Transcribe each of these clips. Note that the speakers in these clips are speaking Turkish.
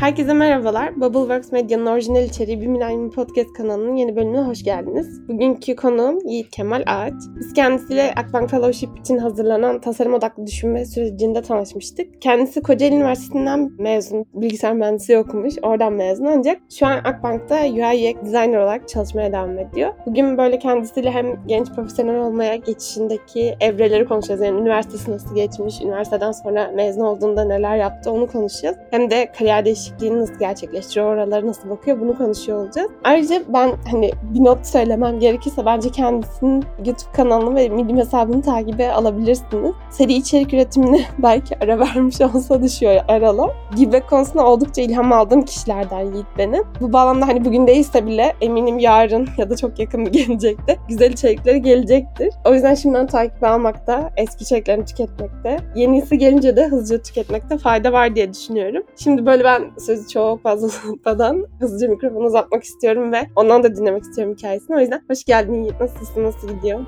Herkese merhabalar. Bubbleworks Medya'nın orijinal içeriği Bir Milenyum Podcast kanalının yeni bölümüne hoş geldiniz. Bugünkü konuğum Yiğit Kemal Ağaç. Biz kendisiyle Akbank Fellowship için hazırlanan tasarım odaklı düşünme sürecinde tanışmıştık. Kendisi Kocaeli Üniversitesi'nden mezun, bilgisayar mühendisliği okumuş, oradan mezun ancak şu an Akbank'ta UI UX designer olarak çalışmaya devam ediyor. Bugün böyle kendisiyle hem genç profesyonel olmaya geçişindeki evreleri konuşacağız. Yani üniversitesi nasıl geçmiş, üniversiteden sonra mezun olduğunda neler yaptı onu konuşacağız. Hem de kariyer değişikliği değişikliğini nasıl gerçekleştiriyor, oralara nasıl bakıyor bunu konuşuyor olacağız. Ayrıca ben hani bir not söylemem gerekirse bence kendisinin YouTube kanalını ve Medium hesabını takibe alabilirsiniz. Seri içerik üretimine belki ara vermiş olsa düşüyor aralar. Gibi konusunda oldukça ilham aldığım kişilerden Yiğit benim. Bu bağlamda hani bugün değilse bile eminim yarın ya da çok yakın bir gelecekte güzel içerikleri gelecektir. O yüzden şimdiden takip almakta, eski içeriklerini tüketmekte, yenisi gelince de hızlıca tüketmekte fayda var diye düşünüyorum. Şimdi böyle ben sözü çok fazla uzatmadan hızlıca mikrofonu uzatmak istiyorum ve ondan da dinlemek istiyorum hikayesini. O yüzden hoş geldin Yiğit. Nasılsın? Nasıl gidiyor?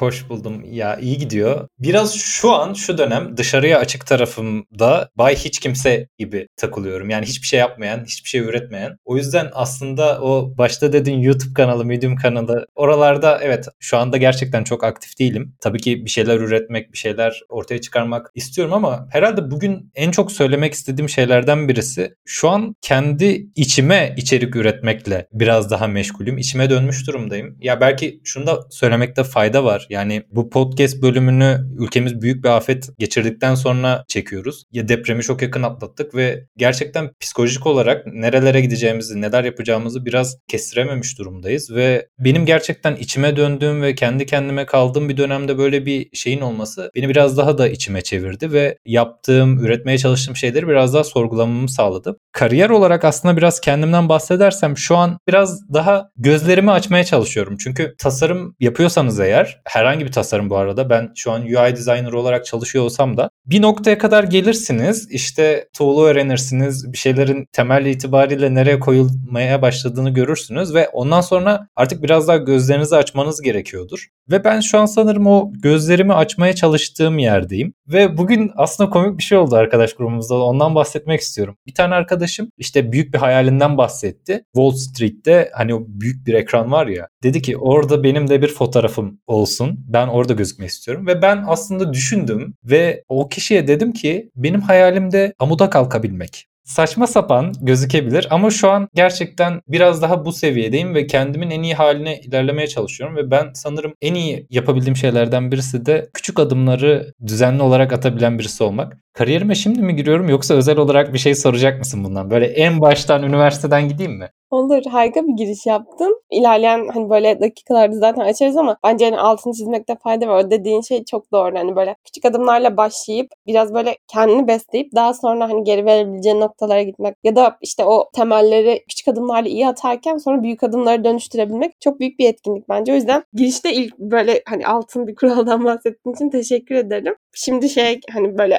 Hoş buldum. Ya iyi gidiyor. Biraz şu an şu dönem dışarıya açık tarafımda bay hiç kimse gibi takılıyorum. Yani hiçbir şey yapmayan, hiçbir şey üretmeyen. O yüzden aslında o başta dediğin YouTube kanalı, Medium kanalı oralarda evet şu anda gerçekten çok aktif değilim. Tabii ki bir şeyler üretmek, bir şeyler ortaya çıkarmak istiyorum ama herhalde bugün en çok söylemek istediğim şeylerden birisi şu an kendi içime içerik üretmekle biraz daha meşgulüm. İçime dönmüş durumdayım. Ya belki şunu da söylemekte fayda var. Yani bu podcast bölümünü ülkemiz büyük bir afet geçirdikten sonra çekiyoruz. Ya depremi çok yakın atlattık ve gerçekten psikolojik olarak nerelere gideceğimizi, neler yapacağımızı biraz kestirememiş durumdayız ve benim gerçekten içime döndüğüm ve kendi kendime kaldığım bir dönemde böyle bir şeyin olması beni biraz daha da içime çevirdi ve yaptığım, üretmeye çalıştığım şeyleri biraz daha sorgulamamı sağladı. Kariyer olarak aslında biraz kendimden bahsedersem şu an biraz daha gözlerimi açmaya çalışıyorum. Çünkü tasarım yapıyorsanız eğer herhangi bir tasarım bu arada. Ben şu an UI designer olarak çalışıyor olsam da bir noktaya kadar gelirsiniz. İşte tool'u öğrenirsiniz. Bir şeylerin temel itibariyle nereye koyulmaya başladığını görürsünüz ve ondan sonra artık biraz daha gözlerinizi açmanız gerekiyordur. Ve ben şu an sanırım o gözlerimi açmaya çalıştığım yerdeyim. Ve bugün aslında komik bir şey oldu arkadaş grubumuzda. Ondan bahsetmek istiyorum. Bir tane arkadaşım işte büyük bir hayalinden bahsetti. Wall Street'te hani o büyük bir ekran var ya. Dedi ki orada benim de bir fotoğrafım olsun. Ben orada gözükmek istiyorum. Ve ben aslında düşündüm ve o kişiye dedim ki benim hayalimde amuda kalkabilmek saçma sapan gözükebilir ama şu an gerçekten biraz daha bu seviyedeyim ve kendimin en iyi haline ilerlemeye çalışıyorum ve ben sanırım en iyi yapabildiğim şeylerden birisi de küçük adımları düzenli olarak atabilen birisi olmak. Kariyerime şimdi mi giriyorum yoksa özel olarak bir şey soracak mısın bundan? Böyle en baştan üniversiteden gideyim mi? Olur. Harika bir giriş yaptın. İlerleyen hani böyle dakikalarda zaten açarız ama bence hani altını çizmekte fayda var. O dediğin şey çok doğru. Hani böyle küçük adımlarla başlayıp biraz böyle kendini besleyip daha sonra hani geri verebileceğin noktalara gitmek ya da işte o temelleri küçük adımlarla iyi atarken sonra büyük adımları dönüştürebilmek çok büyük bir etkinlik bence. O yüzden girişte ilk böyle hani altın bir kuraldan bahsettiğin için teşekkür ederim. Şimdi şey hani böyle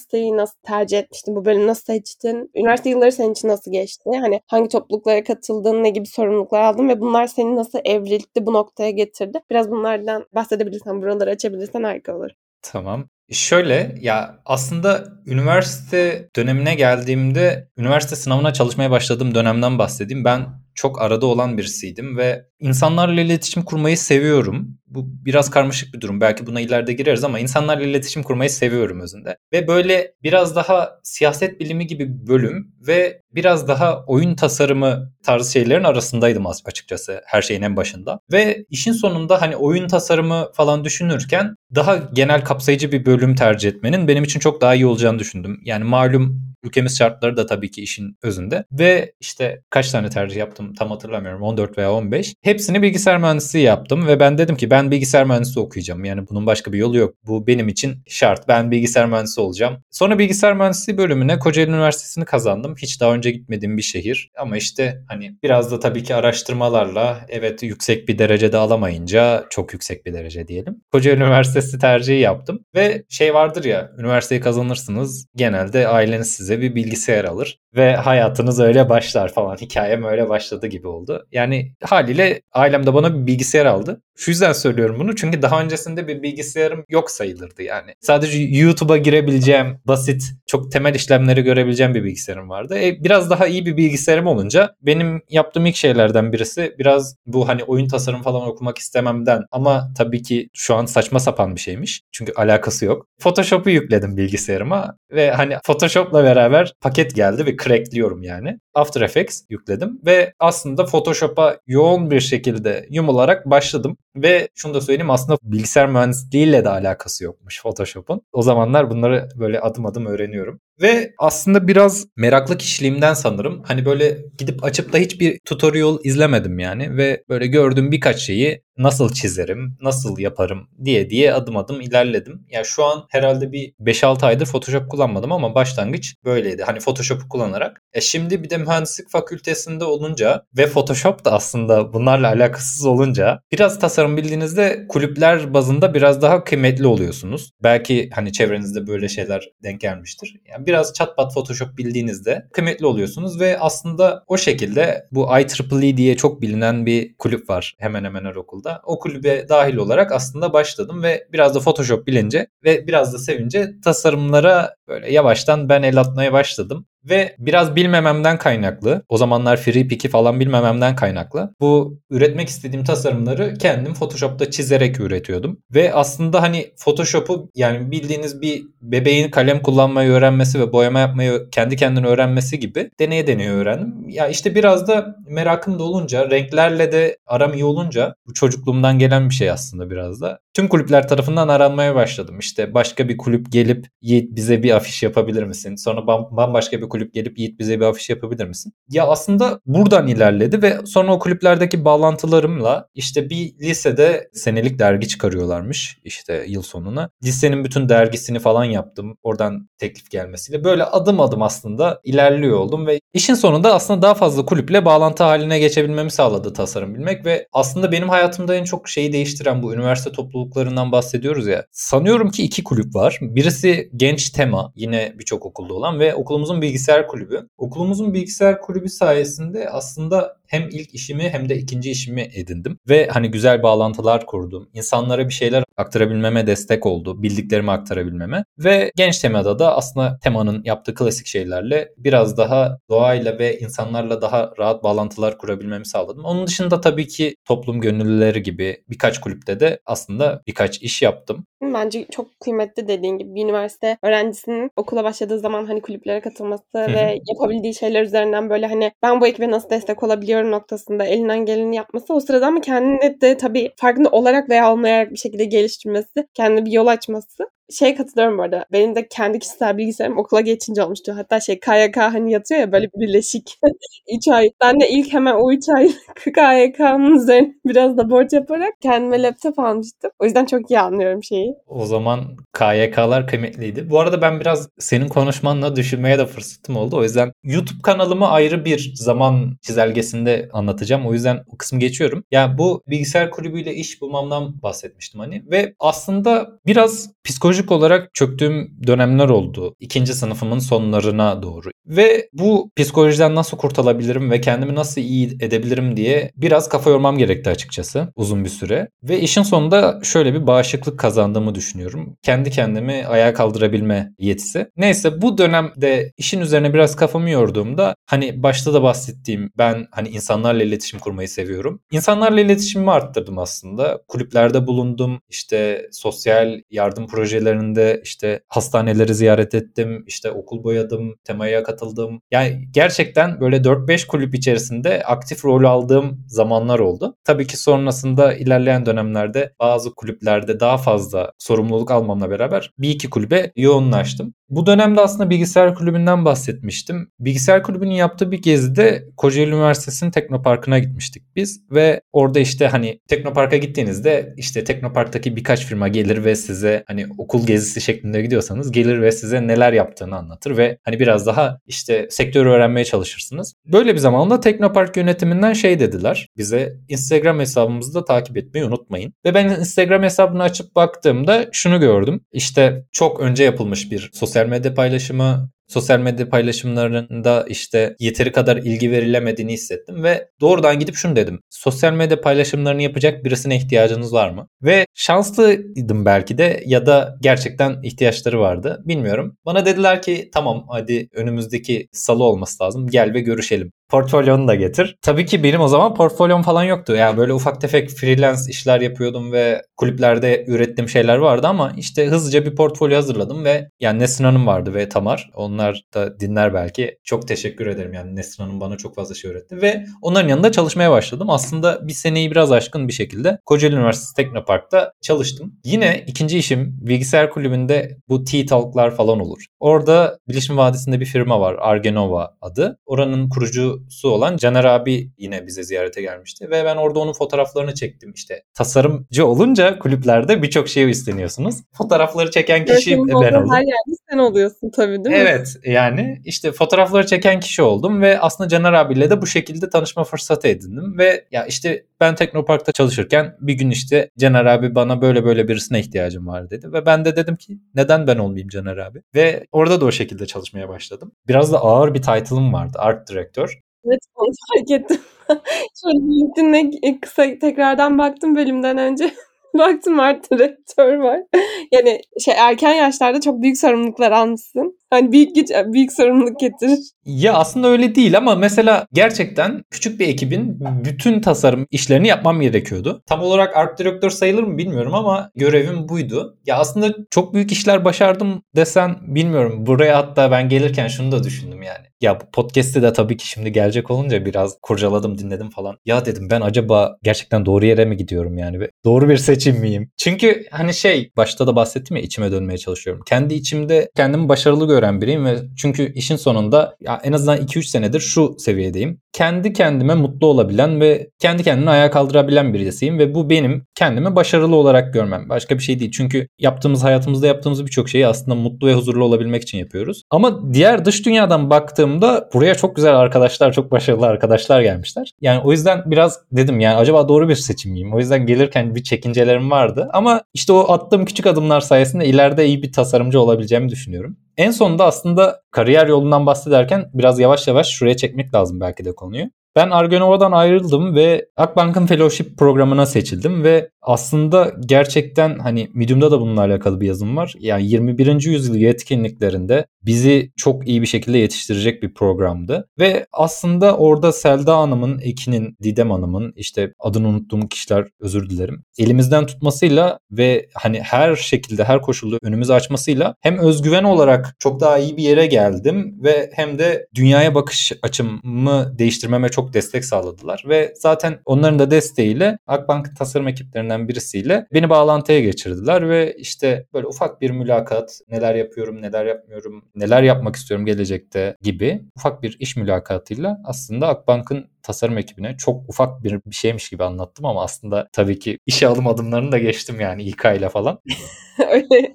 üniversiteyi nasıl tercih etmiştin? Bu bölümü nasıl seçtin? Üniversite yılları senin için nasıl geçti? Hani hangi topluluklara katıldın? Ne gibi sorumluluklar aldın? Ve bunlar seni nasıl evrildi bu noktaya getirdi? Biraz bunlardan bahsedebilirsen, buraları açabilirsen harika olur. Tamam. Şöyle ya aslında üniversite dönemine geldiğimde üniversite sınavına çalışmaya başladığım dönemden bahsedeyim. Ben çok arada olan birisiydim ve insanlarla iletişim kurmayı seviyorum. Bu biraz karmaşık bir durum. Belki buna ileride gireriz ama insanlarla iletişim kurmayı seviyorum özünde. Ve böyle biraz daha siyaset bilimi gibi bir bölüm ve biraz daha oyun tasarımı tarzı şeylerin arasındaydım açıkçası her şeyin en başında. Ve işin sonunda hani oyun tasarımı falan düşünürken daha genel kapsayıcı bir bölüm tercih etmenin benim için çok daha iyi olacağını düşündüm. Yani malum ülkemiz şartları da tabii ki işin özünde. Ve işte kaç tane tercih yaptım tam hatırlamıyorum 14 veya 15. Hepsini bilgisayar mühendisliği yaptım ve ben dedim ki ben bilgisayar mühendisi okuyacağım. Yani bunun başka bir yolu yok. Bu benim için şart. Ben bilgisayar mühendisi olacağım. Sonra bilgisayar mühendisliği bölümüne Kocaeli Üniversitesi'ni kazandım. Hiç daha önce gitmediğim bir şehir. Ama işte hani biraz da tabii ki araştırmalarla evet yüksek bir derecede alamayınca çok yüksek bir derece diyelim. Kocaeli Üniversitesi tercihi yaptım ve şey vardır ya üniversiteyi kazanırsınız genelde aileniz size bir bilgisayar alır ve hayatınız öyle başlar falan. Hikayem öyle başladı gibi oldu. Yani haliyle ailem de bana bir bilgisayar aldı. Şu yüzden söylüyorum bunu çünkü daha öncesinde bir bilgisayarım yok sayılırdı yani. Sadece YouTube'a girebileceğim basit çok temel işlemleri görebileceğim bir bilgisayarım vardı. E, biraz daha iyi bir bilgisayarım olunca benim yaptığım ilk şeylerden birisi biraz bu hani oyun tasarım falan okumak istememden ama tabii ki şu an saçma sapan bir şeymiş. Çünkü alakası yok. Photoshop'u yükledim bilgisayarıma ve hani Photoshop'la beraber paket geldi ve crackliyorum yani. After Effects yükledim ve aslında Photoshop'a yoğun bir şekilde yumularak başladım. Ve şunu da söyleyeyim aslında bilgisayar mühendisliğiyle de alakası yokmuş Photoshop'un. O zamanlar bunları böyle adım adım öğreniyorum. Ve aslında biraz meraklı kişiliğimden sanırım. Hani böyle gidip açıp da hiçbir tutorial izlemedim yani. Ve böyle gördüğüm birkaç şeyi nasıl çizerim, nasıl yaparım diye diye adım adım ilerledim. Ya yani şu an herhalde bir 5-6 aydır Photoshop kullanmadım ama başlangıç böyleydi. Hani Photoshop'u kullanarak. E şimdi bir de mühendislik fakültesinde olunca ve Photoshop da aslında bunlarla alakasız olunca biraz tasarım bildiğinizde kulüpler bazında biraz daha kıymetli oluyorsunuz. Belki hani çevrenizde böyle şeyler denk gelmiştir. Yani biraz çat pat Photoshop bildiğinizde kıymetli oluyorsunuz ve aslında o şekilde bu IEEE diye çok bilinen bir kulüp var hemen hemen her okulda. O kulübe dahil olarak aslında başladım ve biraz da Photoshop bilince ve biraz da sevince tasarımlara böyle yavaştan ben el atmaya başladım. Ve biraz bilmememden kaynaklı, o zamanlar FreePick'i falan bilmememden kaynaklı bu üretmek istediğim tasarımları kendim Photoshop'ta çizerek üretiyordum. Ve aslında hani Photoshop'u yani bildiğiniz bir bebeğin kalem kullanmayı öğrenmesi ve boyama yapmayı kendi kendine öğrenmesi gibi deneye deneye öğrendim. Ya işte biraz da merakım da olunca, renklerle de aram iyi olunca bu çocukluğumdan gelen bir şey aslında biraz da. Tüm kulüpler tarafından aranmaya başladım. İşte başka bir kulüp gelip bize bir afiş yapabilir misin? Sonra bambaşka bir kulüp gelip Yiğit bize bir afiş yapabilir misin? Ya aslında buradan ilerledi ve sonra o kulüplerdeki bağlantılarımla işte bir lisede senelik dergi çıkarıyorlarmış işte yıl sonuna. Lisenin bütün dergisini falan yaptım. Oradan teklif gelmesiyle. Böyle adım adım aslında ilerliyor oldum ve işin sonunda aslında daha fazla kulüple bağlantı haline geçebilmemi sağladı tasarım bilmek ve aslında benim hayatımda en çok şeyi değiştiren bu üniversite topluluklarından bahsediyoruz ya. Sanıyorum ki iki kulüp var. Birisi Genç Tema yine birçok okulda olan ve okulumuzun bilgisayar kulübü. Okulumuzun bilgisayar kulübü sayesinde aslında hem ilk işimi hem de ikinci işimi edindim. Ve hani güzel bağlantılar kurdum. İnsanlara bir şeyler aktarabilmeme destek oldu. Bildiklerimi aktarabilmeme. Ve genç temada da aslında temanın yaptığı klasik şeylerle biraz daha doğayla ve insanlarla daha rahat bağlantılar kurabilmemi sağladım. Onun dışında tabii ki toplum gönüllüleri gibi birkaç kulüpte de aslında birkaç iş yaptım. Bence çok kıymetli dediğin gibi bir üniversite öğrencisinin okula başladığı zaman hani kulüplere katılması ve yapabildiği şeyler üzerinden böyle hani ben bu ekibe nasıl destek olabiliyorum noktasında elinden geleni yapması o sırada ama kendini de tabii farkında olarak veya olmayarak bir şekilde geliştirmesi, kendine bir yol açması şey katılıyorum bu arada. Benim de kendi kişisel bilgisayarım okula geçince olmuştu. Hatta şey KYK hani yatıyor ya böyle birleşik 3 ay. Ben de ilk hemen o 3 ay KYK'nın üzerine biraz da borç yaparak kendime laptop almıştım. O yüzden çok iyi anlıyorum şeyi. O zaman KYK'lar kıymetliydi. Bu arada ben biraz senin konuşmanla düşünmeye de fırsatım oldu. O yüzden YouTube kanalımı ayrı bir zaman çizelgesinde anlatacağım. O yüzden o kısmı geçiyorum. Yani bu bilgisayar kulübüyle iş bulmamdan bahsetmiştim hani. Ve aslında biraz psikoloji psikolojik olarak çöktüğüm dönemler oldu. İkinci sınıfımın sonlarına doğru. Ve bu psikolojiden nasıl kurtulabilirim ve kendimi nasıl iyi edebilirim diye biraz kafa yormam gerekti açıkçası uzun bir süre. Ve işin sonunda şöyle bir bağışıklık kazandığımı düşünüyorum. Kendi kendimi ayağa kaldırabilme yetisi. Neyse bu dönemde işin üzerine biraz kafamı yorduğumda hani başta da bahsettiğim ben hani insanlarla iletişim kurmayı seviyorum. İnsanlarla iletişimimi arttırdım aslında. Kulüplerde bulundum. İşte sosyal yardım projeleri projelerinde işte hastaneleri ziyaret ettim, işte okul boyadım, temaya katıldım. Yani gerçekten böyle 4-5 kulüp içerisinde aktif rol aldığım zamanlar oldu. Tabii ki sonrasında ilerleyen dönemlerde bazı kulüplerde daha fazla sorumluluk almamla beraber bir iki kulübe yoğunlaştım. Bu dönemde aslında bilgisayar kulübünden bahsetmiştim. Bilgisayar kulübünün yaptığı bir gezide Kocaeli Üniversitesi'nin Teknoparkı'na gitmiştik biz ve orada işte hani Teknopark'a gittiğinizde işte Teknopark'taki birkaç firma gelir ve size hani okul gezisi şeklinde gidiyorsanız gelir ve size neler yaptığını anlatır ve hani biraz daha işte sektörü öğrenmeye çalışırsınız. Böyle bir zamanda Teknopark yönetiminden şey dediler bize Instagram hesabımızı da takip etmeyi unutmayın. Ve ben Instagram hesabını açıp baktığımda şunu gördüm. İşte çok önce yapılmış bir sosyal medya paylaşımı sosyal medya paylaşımlarında işte yeteri kadar ilgi verilemediğini hissettim ve doğrudan gidip şunu dedim. Sosyal medya paylaşımlarını yapacak birisine ihtiyacınız var mı? Ve şanslıydım belki de ya da gerçekten ihtiyaçları vardı. Bilmiyorum. Bana dediler ki tamam hadi önümüzdeki salı olması lazım. Gel ve görüşelim portfolyonu da getir. Tabii ki benim o zaman portfolyom falan yoktu. Yani böyle ufak tefek freelance işler yapıyordum ve kulüplerde ürettiğim şeyler vardı ama işte hızlıca bir portfolyo hazırladım ve yani Nesrin Hanım vardı ve Tamar. Onlar da dinler belki. Çok teşekkür ederim yani Nesrin Hanım bana çok fazla şey öğretti ve onların yanında çalışmaya başladım. Aslında bir seneyi biraz aşkın bir şekilde Kocaeli Üniversitesi Teknopark'ta çalıştım. Yine ikinci işim bilgisayar kulübünde bu T-Talk'lar falan olur. Orada Bilişim Vadisi'nde bir firma var Argenova adı. Oranın kurucu kurucusu olan Caner abi yine bize ziyarete gelmişti ve ben orada onun fotoğraflarını çektim işte. Tasarımcı olunca kulüplerde birçok şey isteniyorsunuz. Fotoğrafları çeken kişi ben oldum. Her yerde sen oluyorsun tabii değil mi? Evet yani işte fotoğrafları çeken kişi oldum ve aslında Caner abiyle de bu şekilde tanışma fırsatı edindim ve ya işte ben Teknopark'ta çalışırken bir gün işte Caner abi bana böyle böyle birisine ihtiyacım var dedi ve ben de dedim ki neden ben olmayayım Caner abi? Ve orada da o şekilde çalışmaya başladım. Biraz da ağır bir title'ım vardı art direktör. Evet, onu fark ettim. Şöyle LinkedIn'e kısa tekrardan baktım bölümden önce. Baktım art direktör var. Yani şey erken yaşlarda çok büyük sorumluluklar almışsın. Hani büyük güç büyük sorumluluk getirir. Ya aslında öyle değil ama mesela gerçekten küçük bir ekibin bütün tasarım işlerini yapmam gerekiyordu. Tam olarak art direktör sayılır mı bilmiyorum ama görevim buydu. Ya aslında çok büyük işler başardım desen bilmiyorum. Buraya hatta ben gelirken şunu da düşündüm yani. Ya bu podcast'te de tabii ki şimdi gelecek olunca biraz kurcaladım dinledim falan. Ya dedim ben acaba gerçekten doğru yere mi gidiyorum yani? Doğru bir seçim miyim? Çünkü hani şey başta da bahsettim ya içime dönmeye çalışıyorum. Kendi içimde kendimi başarılı gören biriyim ve çünkü işin sonunda ya en azından 2-3 senedir şu seviyedeyim. Kendi kendime mutlu olabilen ve kendi kendine ayağa kaldırabilen birisiyim ve bu benim kendimi başarılı olarak görmem. Başka bir şey değil. Çünkü yaptığımız hayatımızda yaptığımız birçok şeyi aslında mutlu ve huzurlu olabilmek için yapıyoruz. Ama diğer dış dünyadan baktığımda buraya çok güzel arkadaşlar, çok başarılı arkadaşlar gelmişler. Yani o yüzden biraz dedim yani acaba doğru bir seçim miyim? O yüzden gelirken bir çekincelerim vardı. Ama işte o attığım küçük adımlar sayesinde ileride iyi bir tasarımcı olabileceğimi düşünüyorum. En sonunda aslında kariyer yolundan bahsederken biraz yavaş yavaş şuraya çekmek lazım belki de konuyu. Ben Argonova'dan ayrıldım ve Akbank'ın fellowship programına seçildim ve aslında gerçekten hani Medium'da da bununla alakalı bir yazım var. Yani 21. yüzyıl yetkinliklerinde bizi çok iyi bir şekilde yetiştirecek bir programdı. Ve aslında orada Selda Hanım'ın, Ekin'in, Didem Hanım'ın işte adını unuttuğum kişiler özür dilerim. Elimizden tutmasıyla ve hani her şekilde her koşulda önümüzü açmasıyla hem özgüven olarak çok daha iyi bir yere geldim ve hem de dünyaya bakış açımı değiştirmeme çok destek sağladılar. Ve zaten onların da desteğiyle Akbank tasarım ekiplerinden birisiyle beni bağlantıya geçirdiler ve işte böyle ufak bir mülakat, neler yapıyorum, neler yapmıyorum, neler yapmak istiyorum gelecekte gibi ufak bir iş mülakatıyla aslında Akbank'ın tasarım ekibine çok ufak bir, bir şeymiş gibi anlattım ama aslında tabii ki işe alım adımlarını da geçtim yani İK ile falan. Öyle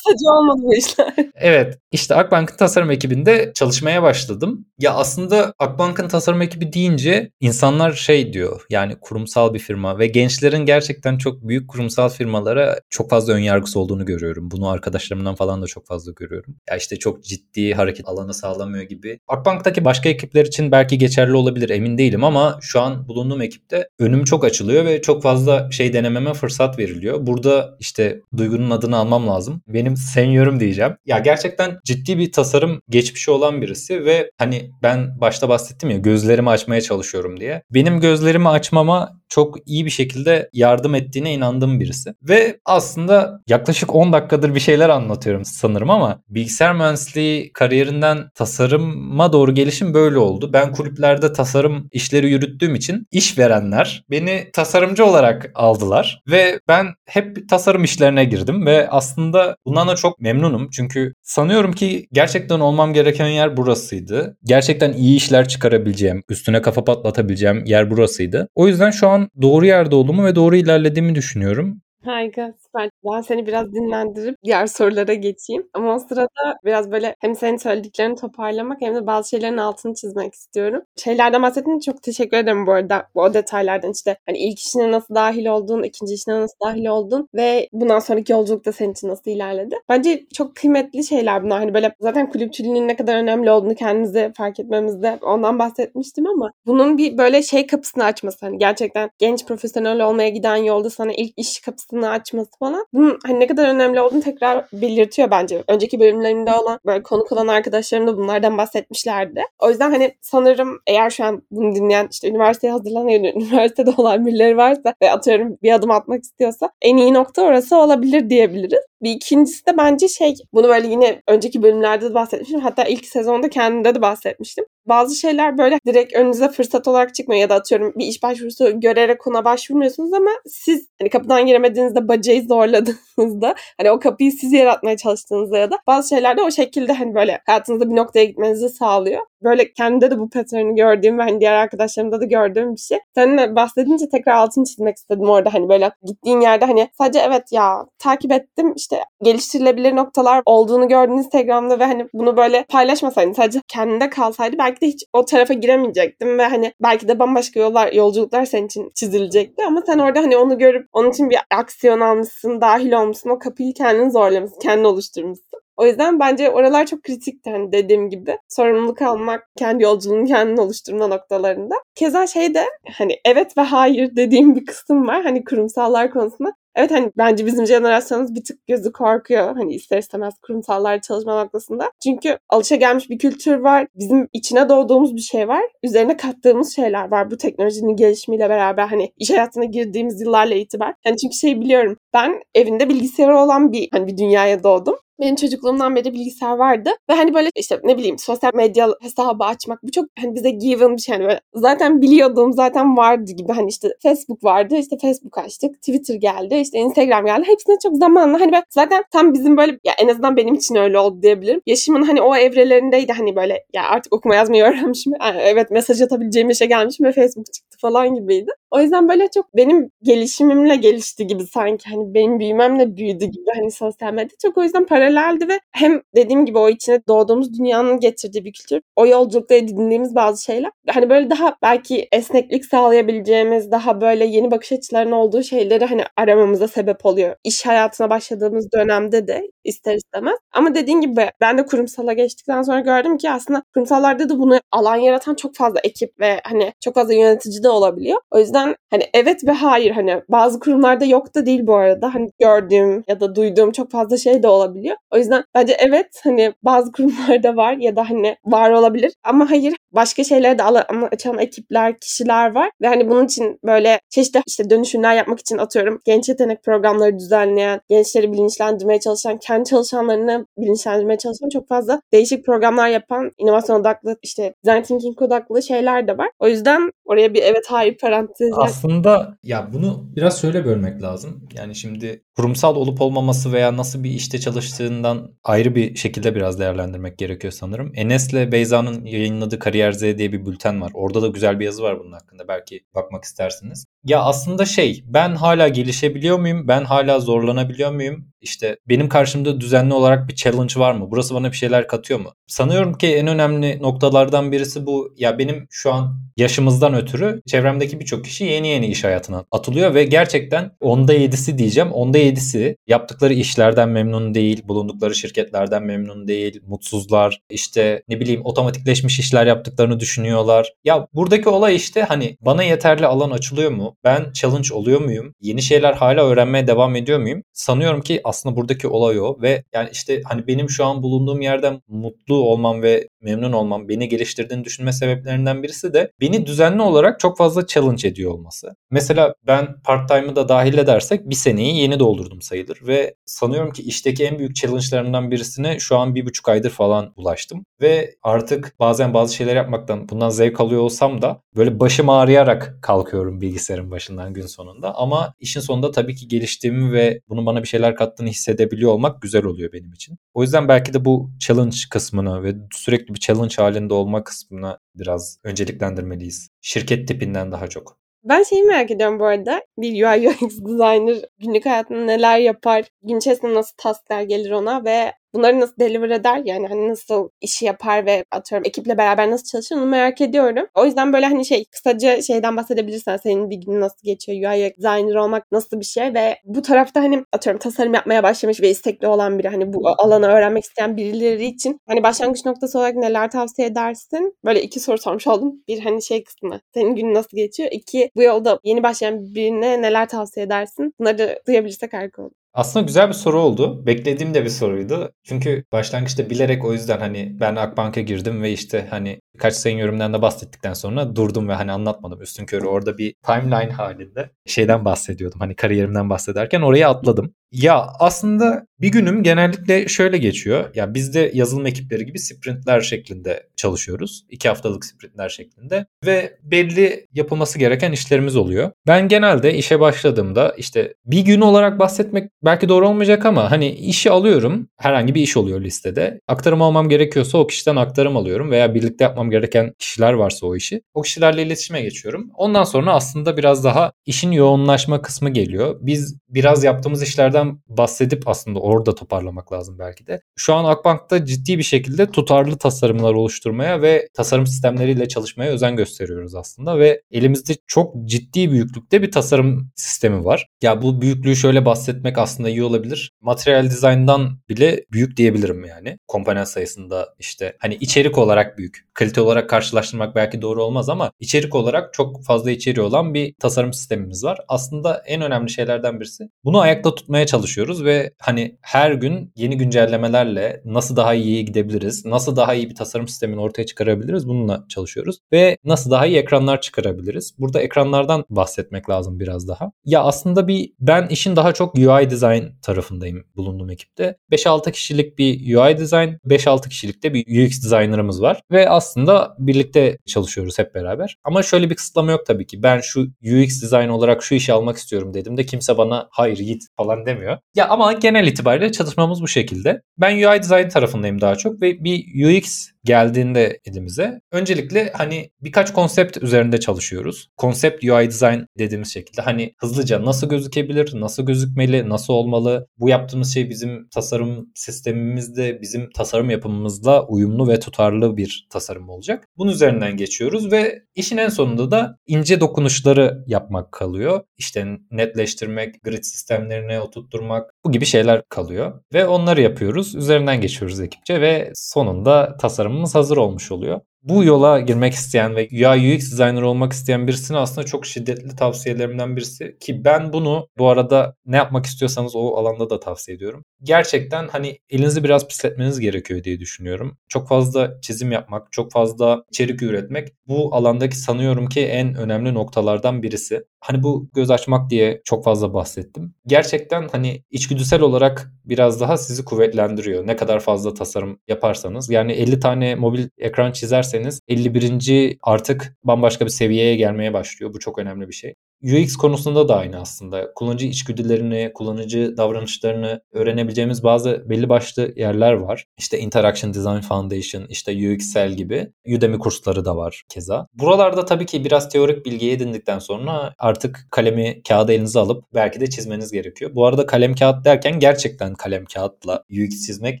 kısaca olmadı bu işler. Evet işte Akbank'ın tasarım ekibinde çalışmaya başladım. Ya aslında Akbank'ın tasarım ekibi deyince insanlar şey diyor yani kurumsal bir firma ve gençlerin gerçekten çok büyük kurumsal firmalara çok fazla ön yargısı olduğunu görüyorum. Bunu arkadaşlarımdan falan da çok fazla görüyorum. Ya işte çok ciddi hareket alanı sağlamıyor gibi. Akbank'taki başka ekipler için belki geçerli olabilir emin değilim ama şu an bulunduğum ekipte önüm çok açılıyor ve çok fazla şey denememe fırsat veriliyor. Burada işte Duygu'nun adını almam lazım. Benim senyörüm diyeceğim. Ya gerçekten ciddi bir tasarım geçmişi olan birisi ve hani ben başta bahsettim ya gözlerimi açmaya çalışıyorum diye. Benim gözlerimi açmama çok iyi bir şekilde yardım ettiğine inandığım birisi. Ve aslında yaklaşık 10 dakikadır bir şeyler anlatıyorum sanırım ama bilgisayar mühendisliği kariyerinden tasarıma doğru gelişim böyle oldu. Ben kulüplerde tasarım işleri yürüttüğüm için işverenler beni tasarımcı olarak aldılar ve ben hep tasarım işlerine girdim ve aslında bundan da çok memnunum. Çünkü sanıyorum ki gerçekten olmam gereken yer burasıydı. Gerçekten iyi işler çıkarabileceğim, üstüne kafa patlatabileceğim yer burasıydı. O yüzden şu an doğru yerde olduğumu ve doğru ilerlediğimi düşünüyorum. Harika, süper. Ben seni biraz dinlendirip diğer sorulara geçeyim. Ama o sırada biraz böyle hem senin söylediklerini toparlamak hem de bazı şeylerin altını çizmek istiyorum. Şeylerden bahsettiğin çok teşekkür ederim bu arada. Bu o detaylardan işte hani ilk işine nasıl dahil oldun, ikinci işine nasıl dahil oldun ve bundan sonraki yolculukta senin için nasıl ilerledi? Bence çok kıymetli şeyler bunlar. Hani böyle zaten kulüpçülüğün ne kadar önemli olduğunu kendimize fark etmemizde ondan bahsetmiştim ama bunun bir böyle şey kapısını açması hani gerçekten genç profesyonel olmaya giden yolda sana ilk iş kapısını açması falan bunun hani ne kadar önemli olduğunu tekrar belirtiyor bence. Önceki bölümlerimde olan böyle konuk olan arkadaşlarım da bunlardan bahsetmişlerdi. O yüzden hani sanırım eğer şu an bunu dinleyen işte üniversiteye hazırlanan üniversitede olan birileri varsa ve atıyorum bir adım atmak istiyorsa en iyi nokta orası olabilir diyebiliriz. Bir ikincisi de bence şey bunu böyle yine önceki bölümlerde de bahsetmiştim. Hatta ilk sezonda kendimde de bahsetmiştim. Bazı şeyler böyle direkt önünüze fırsat olarak çıkmıyor ya da atıyorum bir iş başvurusu görerek ona başvurmuyorsunuz ama siz hani kapıdan giremediğinizde bacayı zorladığınızda hani o kapıyı siz yaratmaya çalıştığınızda ya da bazı şeyler de o şekilde hani böyle hayatınızda bir noktaya gitmenizi sağlıyor. Böyle kendimde de bu pattern'ı gördüğüm ve hani diğer arkadaşlarımda da gördüğüm bir şey. Seninle bahsedince tekrar altını çizmek istedim orada hani böyle gittiğin yerde hani sadece evet ya takip ettim işte geliştirilebilir noktalar olduğunu gördün Instagram'da ve hani bunu böyle paylaşmasaydın sadece kendinde kalsaydı belki de hiç o tarafa giremeyecektim ve hani belki de bambaşka yollar, yolculuklar senin için çizilecekti ama sen orada hani onu görüp onun için bir aksiyon almışsın, dahil olmuşsun, o kapıyı kendin zorlamışsın, kendin oluşturmuşsun. O yüzden bence oralar çok kritikti hani dediğim gibi. Sorumluluk almak, kendi yolculuğunu kendin oluşturma noktalarında. Keza şey de hani evet ve hayır dediğim bir kısım var hani kurumsallar konusunda. Evet hani bence bizim jenerasyonumuz bir tık gözü korkuyor. Hani ister istemez kurumsallar çalışma noktasında. Çünkü alışagelmiş bir kültür var. Bizim içine doğduğumuz bir şey var. Üzerine kattığımız şeyler var. Bu teknolojinin gelişimiyle beraber hani iş hayatına girdiğimiz yıllarla itibar. Yani çünkü şey biliyorum. Ben evinde bilgisayarı olan bir hani bir dünyaya doğdum. Benim çocukluğumdan beri bilgisayar vardı. Ve hani böyle işte ne bileyim sosyal medya hesabı açmak bu çok hani bize given bir şey. Hani böyle zaten biliyordum zaten vardı gibi. Hani işte Facebook vardı işte Facebook açtık. Twitter geldi işte Instagram geldi. Hepsine çok zamanla hani ben zaten tam bizim böyle ya en azından benim için öyle oldu diyebilirim. Yaşımın hani o evrelerindeydi hani böyle ya artık okuma yazmayı öğrenmişim. Yani evet mesaj atabileceğim işe gelmişim ve Facebook çıktı falan gibiydi. O yüzden böyle çok benim gelişimimle gelişti gibi sanki hani benim büyümemle büyüdü gibi hani sosyal medya çok o yüzden paraleldi ve hem dediğim gibi o içine doğduğumuz dünyanın getirdiği bir kültür o yolculukta edindiğimiz bazı şeyler hani böyle daha belki esneklik sağlayabileceğimiz daha böyle yeni bakış açılarının olduğu şeyleri hani aramamıza sebep oluyor. İş hayatına başladığımız dönemde de ister istemez. Ama dediğim gibi ben de kurumsala geçtikten sonra gördüm ki aslında kurumsallarda da bunu alan yaratan çok fazla ekip ve hani çok fazla yönetici de olabiliyor. O yüzden hani evet ve hayır hani bazı kurumlarda yok da değil bu arada. Hani gördüğüm ya da duyduğum çok fazla şey de olabiliyor. O yüzden bence evet hani bazı kurumlarda var ya da hani var olabilir ama hayır başka şeylere de alan açan ekipler, kişiler var ve hani bunun için böyle çeşitli işte dönüşümler yapmak için atıyorum genç yetenek programları düzenleyen, gençleri bilinçlendirmeye çalışan, kendi çalışanlarını bilinçlendirmeye çalışan çok fazla değişik programlar yapan, inovasyon odaklı işte design thinking odaklı şeyler de var. O yüzden oraya bir evet hayır parantezi. Aslında ya bunu biraz şöyle bölmek lazım. Yani şimdi kurumsal olup olmaması veya nasıl bir işte çalıştığından ayrı bir şekilde biraz değerlendirmek gerekiyor sanırım. Enes'le Beyza'nın yayınladığı Kariyer Z diye bir bülten var. Orada da güzel bir yazı var bunun hakkında. Belki bakmak istersiniz. Ya aslında şey ben hala gelişebiliyor muyum? Ben hala zorlanabiliyor muyum? İşte benim karşımda düzenli olarak bir challenge var mı? Burası bana bir şeyler katıyor mu? Sanıyorum ki en önemli noktalardan birisi bu. Ya benim şu an yaşımızdan ötürü çevremdeki birçok kişi yeni yeni iş hayatına atılıyor ve gerçekten onda yedisi diyeceğim. Onda yedisi yaptıkları işlerden memnun değil, bulundukları şirketlerden memnun değil, mutsuzlar, işte ne bileyim otomatikleşmiş işler yaptıklarını düşünüyorlar. Ya buradaki olay işte hani bana yeterli alan açılıyor mu? Ben challenge oluyor muyum? Yeni şeyler hala öğrenmeye devam ediyor muyum? Sanıyorum ki aslında buradaki olay o ve yani işte hani benim şu an bulunduğum yerden mutlu olmam ve memnun olmam, beni geliştirdiğini düşünme sebeplerinden birisi de beni düzenli olarak çok fazla challenge ediyor olması. Mesela ben part-time'ı da dahil edersek bir seneyi yeni doldurdum sayılır ve sanıyorum ki işteki en büyük challenge'larımdan birisine şu an bir buçuk aydır falan ulaştım. Ve artık bazen bazı şeyler yapmaktan bundan zevk alıyor olsam da böyle başım ağrıyarak kalkıyorum bilgisayarın başından gün sonunda. Ama işin sonunda tabii ki geliştiğimi ve bunun bana bir şeyler kattığını hissedebiliyor olmak güzel oluyor benim için. O yüzden belki de bu challenge kısmını ve sürekli bir challenge halinde olma kısmına biraz önceliklendirmeliyiz. Şirket tipinden daha çok. Ben şeyi merak ediyorum bu arada. Bir UI UX designer günlük hayatında neler yapar? Gün içerisinde nasıl tasklar gelir ona ve bunları nasıl deliver eder yani hani nasıl işi yapar ve atıyorum ekiple beraber nasıl çalışır onu merak ediyorum. O yüzden böyle hani şey kısaca şeyden bahsedebilirsen senin bir günün nasıl geçiyor UI designer olmak nasıl bir şey ve bu tarafta hani atıyorum tasarım yapmaya başlamış ve istekli olan biri hani bu alanı öğrenmek isteyen birileri için hani başlangıç noktası olarak neler tavsiye edersin? Böyle iki soru sormuş oldum. Bir hani şey kısmı senin günün nasıl geçiyor? İki bu yolda yeni başlayan birine neler tavsiye edersin? Bunları duyabilirsek harika olur. Aslında güzel bir soru oldu. Beklediğim de bir soruydu. Çünkü başlangıçta bilerek o yüzden hani ben Akbank'a girdim ve işte hani birkaç senyörümden de bahsettikten sonra durdum ve hani anlatmadım. Üstün körü orada bir timeline halinde şeyden bahsediyordum. Hani kariyerimden bahsederken oraya atladım. Ya aslında bir günüm genellikle şöyle geçiyor. Ya biz de yazılım ekipleri gibi sprintler şeklinde çalışıyoruz. İki haftalık sprintler şeklinde. Ve belli yapılması gereken işlerimiz oluyor. Ben genelde işe başladığımda işte bir gün olarak bahsetmek belki doğru olmayacak ama hani işi alıyorum. Herhangi bir iş oluyor listede. Aktarım almam gerekiyorsa o kişiden aktarım alıyorum veya birlikte yapmam gereken kişiler varsa o işi. O kişilerle iletişime geçiyorum. Ondan sonra aslında biraz daha işin yoğunlaşma kısmı geliyor. Biz biraz yaptığımız işlerden bahsedip aslında orada toparlamak lazım belki de. Şu an Akbank'ta ciddi bir şekilde tutarlı tasarımlar oluşturmaya ve tasarım sistemleriyle çalışmaya özen gösteriyoruz aslında ve elimizde çok ciddi büyüklükte bir tasarım sistemi var. Ya bu büyüklüğü şöyle bahsetmek aslında iyi olabilir. Material design'dan bile büyük diyebilirim yani. Komponent sayısında işte hani içerik olarak büyük. Kalite olarak karşılaştırmak belki doğru olmaz ama içerik olarak çok fazla içeriği olan bir tasarım sistemimiz var. Aslında en önemli şeylerden birisi bunu ayakta tutmaya çalışıyoruz ve hani her gün yeni güncellemelerle nasıl daha iyi gidebiliriz, nasıl daha iyi bir tasarım sistemini ortaya çıkarabiliriz bununla çalışıyoruz ve nasıl daha iyi ekranlar çıkarabiliriz. Burada ekranlardan bahsetmek lazım biraz daha. Ya aslında bir ben işin daha çok UI design tarafındayım bulunduğum ekipte. 5-6 kişilik bir UI design, 5-6 kişilik de bir UX designer'ımız var ve aslında birlikte çalışıyoruz hep beraber. Ama şöyle bir kısıtlama yok tabii ki. Ben şu UX design olarak şu işi almak istiyorum dedim de kimse bana hayır git falan demiyor. Ya ama genel itibariyle çalışmamız bu şekilde. Ben UI design tarafındayım daha çok ve bir UX geldiğinde elimize öncelikle hani birkaç konsept üzerinde çalışıyoruz. Konsept UI design dediğimiz şekilde hani hızlıca nasıl gözükebilir, nasıl gözükmeli, nasıl olmalı? Bu yaptığımız şey bizim tasarım sistemimizde, bizim tasarım yapımımızla uyumlu ve tutarlı bir tasarım olacak. Bunun üzerinden geçiyoruz ve işin en sonunda da ince dokunuşları yapmak kalıyor. İşte netleştirmek, grid sistemlerine oturtturmak bu gibi şeyler kalıyor ve onları yapıyoruz. Üzerinden geçiyoruz ekipçe ve sonunda tasarımımız hazır olmuş oluyor bu yola girmek isteyen ve UI UX designer olmak isteyen birisine aslında çok şiddetli tavsiyelerimden birisi ki ben bunu bu arada ne yapmak istiyorsanız o alanda da tavsiye ediyorum. Gerçekten hani elinizi biraz pisletmeniz gerekiyor diye düşünüyorum. Çok fazla çizim yapmak, çok fazla içerik üretmek bu alandaki sanıyorum ki en önemli noktalardan birisi. Hani bu göz açmak diye çok fazla bahsettim. Gerçekten hani içgüdüsel olarak biraz daha sizi kuvvetlendiriyor. Ne kadar fazla tasarım yaparsanız. Yani 50 tane mobil ekran çizerseniz 51. artık bambaşka bir seviyeye gelmeye başlıyor. Bu çok önemli bir şey. UX konusunda da aynı aslında. Kullanıcı içgüdülerini, kullanıcı davranışlarını öğrenebileceğimiz bazı belli başlı yerler var. İşte Interaction Design Foundation, işte UXL gibi. Udemy kursları da var keza. Buralarda tabii ki biraz teorik bilgi edindikten sonra artık kalemi kağıda elinize alıp belki de çizmeniz gerekiyor. Bu arada kalem kağıt derken gerçekten kalem kağıtla UX çizmek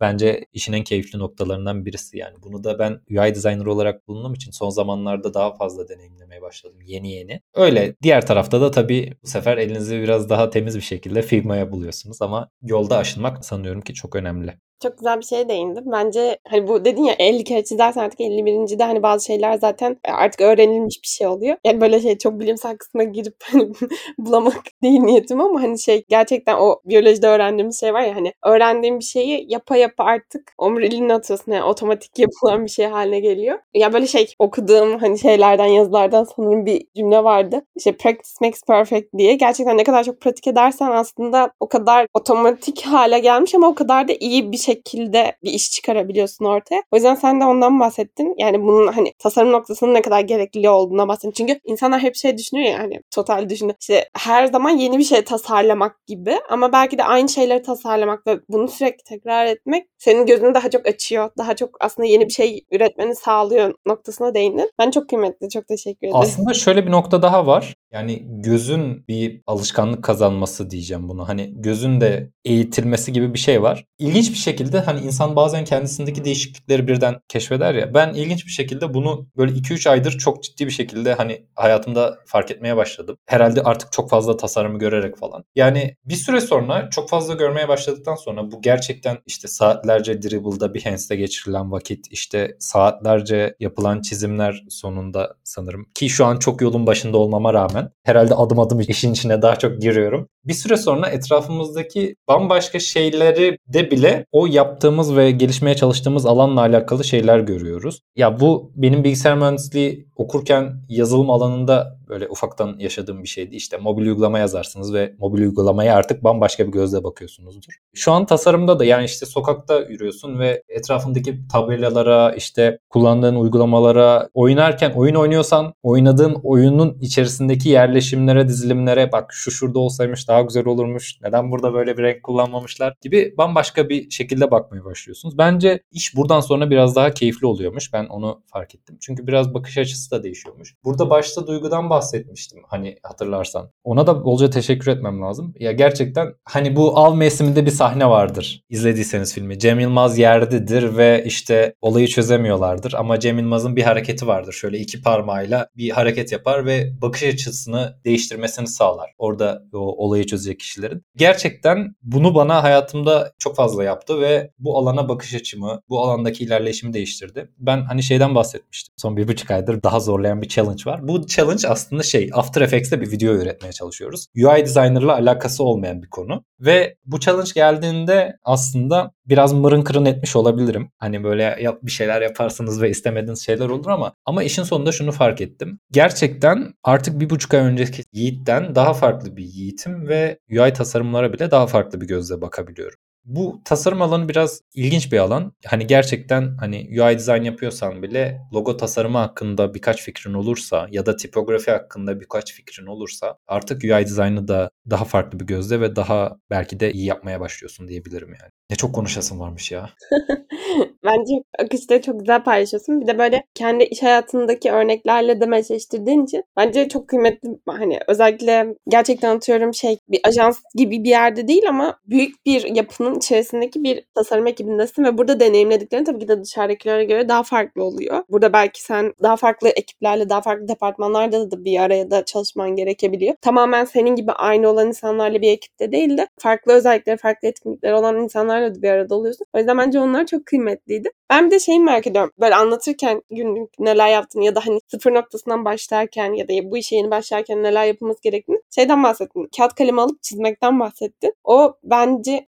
bence işin en keyifli noktalarından birisi yani. Bunu da ben UI designer olarak bulunduğum için son zamanlarda daha fazla deneyimlemeye başladım yeni yeni. Öyle diğer tarafta da tabii bu sefer elinizi biraz daha temiz bir şekilde Figma'ya buluyorsunuz ama yolda aşınmak sanıyorum ki çok önemli. Çok güzel bir şeye değindim. Bence hani bu dedin ya 50 kere çizersen artık 51. de hani bazı şeyler zaten artık öğrenilmiş bir şey oluyor. Yani böyle şey çok bilimsel kısmına girip hani bulamak değil niyetim ama hani şey gerçekten o biyolojide öğrendiğimiz şey var ya hani öğrendiğim bir şeyi yapa yapa artık omuriliğine atıyorsun. Yani otomatik yapılan bir şey haline geliyor. Ya böyle şey okuduğum hani şeylerden yazılardan sanırım bir cümle vardı. İşte practice makes perfect diye. Gerçekten ne kadar çok pratik edersen aslında o kadar otomatik hale gelmiş ama o kadar da iyi bir şey şekilde bir iş çıkarabiliyorsun ortaya. O yüzden sen de ondan bahsettin. Yani bunun hani tasarım noktasının ne kadar gerekli olduğuna bahsettin. Çünkü insanlar hep şey düşünüyor ya hani total düşünüyor. İşte her zaman yeni bir şey tasarlamak gibi ama belki de aynı şeyleri tasarlamak ve bunu sürekli tekrar etmek senin gözünü daha çok açıyor. Daha çok aslında yeni bir şey üretmeni sağlıyor noktasına değindin. Ben çok kıymetli. Çok teşekkür ederim. Aslında şöyle bir nokta daha var. Yani gözün bir alışkanlık kazanması diyeceğim bunu. Hani gözün de eğitilmesi gibi bir şey var. İlginç bir şekilde hani insan bazen kendisindeki değişiklikleri birden keşfeder ya. Ben ilginç bir şekilde bunu böyle 2-3 aydır çok ciddi bir şekilde hani hayatımda fark etmeye başladım. Herhalde artık çok fazla tasarımı görerek falan. Yani bir süre sonra çok fazla görmeye başladıktan sonra bu gerçekten işte saatlerce dribble'da Behance'de geçirilen vakit işte saatlerce yapılan çizimler sonunda sanırım ki şu an çok yolun başında olmama rağmen herhalde adım adım işin içine daha çok giriyorum. Bir süre sonra etrafımızdaki bambaşka şeyleri de bile o yaptığımız ve gelişmeye çalıştığımız alanla alakalı şeyler görüyoruz. Ya bu benim bilgisayar mühendisliği okurken yazılım alanında böyle ufaktan yaşadığım bir şeydi. İşte mobil uygulama yazarsınız ve mobil uygulamaya artık bambaşka bir gözle bakıyorsunuzdur. Şu an tasarımda da yani işte sokakta yürüyorsun ve etrafındaki tabelalara, işte kullandığın uygulamalara, oynarken oyun oynuyorsan oynadığın oyunun içerisindeki yerleşimlere, dizilimlere bak şu şurada olsaymış daha güzel olurmuş. Neden burada böyle bir renk kullanmamışlar gibi bambaşka bir şekilde bakmaya başlıyorsunuz. Bence iş buradan sonra biraz daha keyifli oluyormuş. Ben onu fark ettim. Çünkü biraz bakış açısı da değişiyormuş. Burada başta duygudan bahsetmiştim hani hatırlarsan. Ona da bolca teşekkür etmem lazım. Ya gerçekten hani bu av mevsiminde bir sahne vardır. İzlediyseniz filmi. Cem Yılmaz yerdedir ve işte olayı çözemiyorlardır. Ama Cem Yılmaz'ın bir hareketi vardır. Şöyle iki parmağıyla bir hareket yapar ve bakış açısını değiştirmesini sağlar. Orada o olayı çözecek kişilerin. Gerçekten bunu bana hayatımda çok fazla yaptı ve bu alana bakış açımı, bu alandaki ilerleyişimi değiştirdi. Ben hani şeyden bahsetmiştim. Son bir buçuk aydır daha zorlayan bir challenge var. Bu challenge aslında şey After Effects'te bir video üretmeye çalışıyoruz. UI designer'la alakası olmayan bir konu. Ve bu challenge geldiğinde aslında biraz mırın kırın etmiş olabilirim. Hani böyle yap, bir şeyler yaparsınız ve istemediğiniz şeyler olur ama ama işin sonunda şunu fark ettim. Gerçekten artık bir buçuk ay önceki Yiğit'ten daha farklı bir Yiğit'im ve UI tasarımlara bile daha farklı bir gözle bakabiliyorum. Bu tasarım alanı biraz ilginç bir alan. Hani gerçekten hani UI design yapıyorsan bile logo tasarımı hakkında birkaç fikrin olursa ya da tipografi hakkında birkaç fikrin olursa artık UI dizaynı da daha farklı bir gözle ve daha belki de iyi yapmaya başlıyorsun diyebilirim yani. Ne çok konuşasın varmış ya. Bence akışta çok güzel paylaşıyorsun. Bir de böyle kendi iş hayatındaki örneklerle de meşleştirdiğin için bence çok kıymetli. Hani özellikle gerçekten atıyorum şey bir ajans gibi bir yerde değil ama büyük bir yapının içerisindeki bir tasarım ekibindesin ve burada deneyimlediklerin tabii ki de dışarıdakilere göre daha farklı oluyor. Burada belki sen daha farklı ekiplerle, daha farklı departmanlarda da bir araya da çalışman gerekebiliyor. Tamamen senin gibi aynı olan insanlarla bir ekipte değil de farklı özellikleri, farklı etkinlikleri olan insanlarla da bir arada oluyorsun. O yüzden bence onlar çok kıymetliydi. Ben bir de şeyi merak ediyorum. Böyle anlatırken günlük neler yaptın ya da hani sıfır noktasından başlarken ya da bu işe yeni başlarken neler yapılması gerektiğini şeyden bahsettin. Kağıt kalemi alıp çizmekten bahsettin. O bence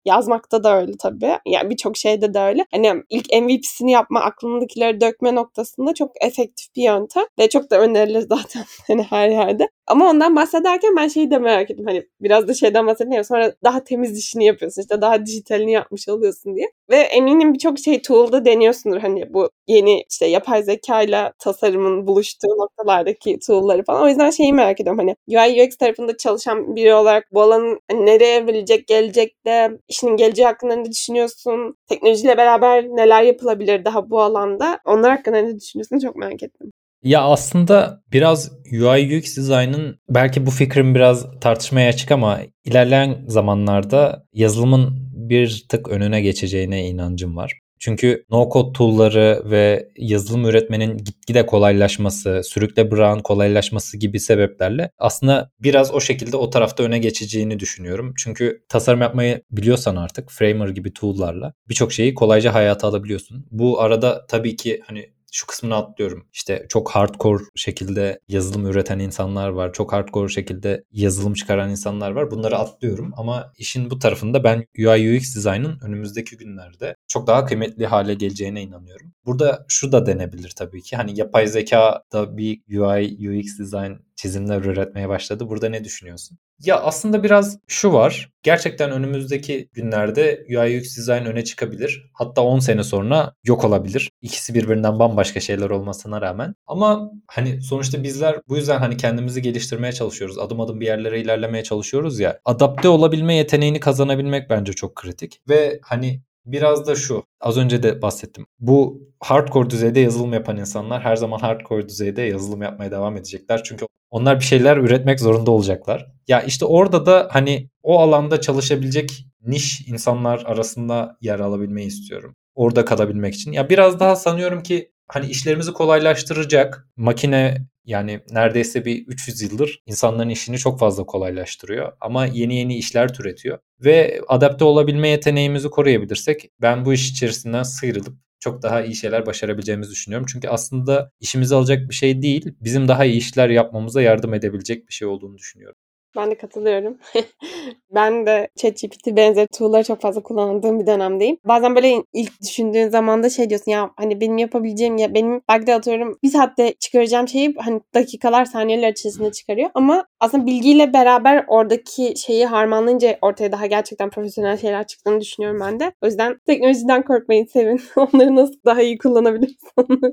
yazmakta da öyle tabii. Yani birçok şeyde de öyle. Hani ilk MVP'sini yapma, aklındakileri dökme noktasında çok efektif bir yöntem. Ve çok da önerilir zaten hani her yerde. Ama ondan bahsederken ben şeyi de merak ettim. Hani biraz da şeyden bahsedeyim. Sonra daha temiz işini yapıyorsun. işte daha dijitalini yapmış oluyorsun diye. Ve eminim birçok şey tool'da deniyorsundur. Hani bu yeni işte yapay zeka ile tasarımın buluştuğu noktalardaki tool'ları falan. O yüzden şeyi merak ediyorum. Hani UI UX tarafında çalışan biri olarak bu alanın hani nereye evrilecek gelecekte, işinin geleceği hakkında ne düşünüyorsun? Teknolojiyle beraber neler yapılabilir daha bu alanda? Onlar hakkında ne düşünüyorsun? Çok merak ettim. Ya aslında biraz UI UX dizaynın belki bu fikrim biraz tartışmaya açık ama ilerleyen zamanlarda yazılımın bir tık önüne geçeceğine inancım var. Çünkü no-code tool'ları ve yazılım üretmenin gitgide kolaylaşması, sürükle bırakın kolaylaşması gibi sebeplerle aslında biraz o şekilde o tarafta öne geçeceğini düşünüyorum. Çünkü tasarım yapmayı biliyorsan artık Framer gibi tool'larla birçok şeyi kolayca hayata alabiliyorsun. Bu arada tabii ki hani şu kısmını atlıyorum. İşte çok hardcore şekilde yazılım üreten insanlar var. Çok hardcore şekilde yazılım çıkaran insanlar var. Bunları atlıyorum ama işin bu tarafında ben UI UX dizaynın önümüzdeki günlerde çok daha kıymetli hale geleceğine inanıyorum. Burada şu da denebilir tabii ki. Hani yapay zeka da bir UI UX dizayn çizimler üretmeye başladı. Burada ne düşünüyorsun? Ya aslında biraz şu var. Gerçekten önümüzdeki günlerde UI UX design öne çıkabilir. Hatta 10 sene sonra yok olabilir. İkisi birbirinden bambaşka şeyler olmasına rağmen. Ama hani sonuçta bizler bu yüzden hani kendimizi geliştirmeye çalışıyoruz. Adım adım bir yerlere ilerlemeye çalışıyoruz ya. Adapte olabilme yeteneğini kazanabilmek bence çok kritik. Ve hani biraz da şu. Az önce de bahsettim. Bu hardcore düzeyde yazılım yapan insanlar her zaman hardcore düzeyde yazılım yapmaya devam edecekler. Çünkü onlar bir şeyler üretmek zorunda olacaklar. Ya işte orada da hani o alanda çalışabilecek niş insanlar arasında yer alabilmeyi istiyorum. Orada kalabilmek için. Ya biraz daha sanıyorum ki hani işlerimizi kolaylaştıracak makine yani neredeyse bir 300 yıldır insanların işini çok fazla kolaylaştırıyor ama yeni yeni işler türetiyor ve adapte olabilme yeteneğimizi koruyabilirsek ben bu iş içerisinden sıyrılıp çok daha iyi şeyler başarabileceğimizi düşünüyorum. Çünkü aslında işimizi alacak bir şey değil, bizim daha iyi işler yapmamıza yardım edebilecek bir şey olduğunu düşünüyorum. Ben de katılıyorum. ben de ChatGPT benzer tool'ları çok fazla kullandığım bir dönemdeyim. Bazen böyle ilk düşündüğün zaman da şey diyorsun ya hani benim yapabileceğim ya benim belki atıyorum bir saatte çıkaracağım şeyi hani dakikalar saniyeler içerisinde çıkarıyor. Ama aslında bilgiyle beraber oradaki şeyi harmanlayınca ortaya daha gerçekten profesyonel şeyler çıktığını düşünüyorum ben de. O yüzden teknolojiden korkmayın sevin. Onları nasıl daha iyi kullanabiliriz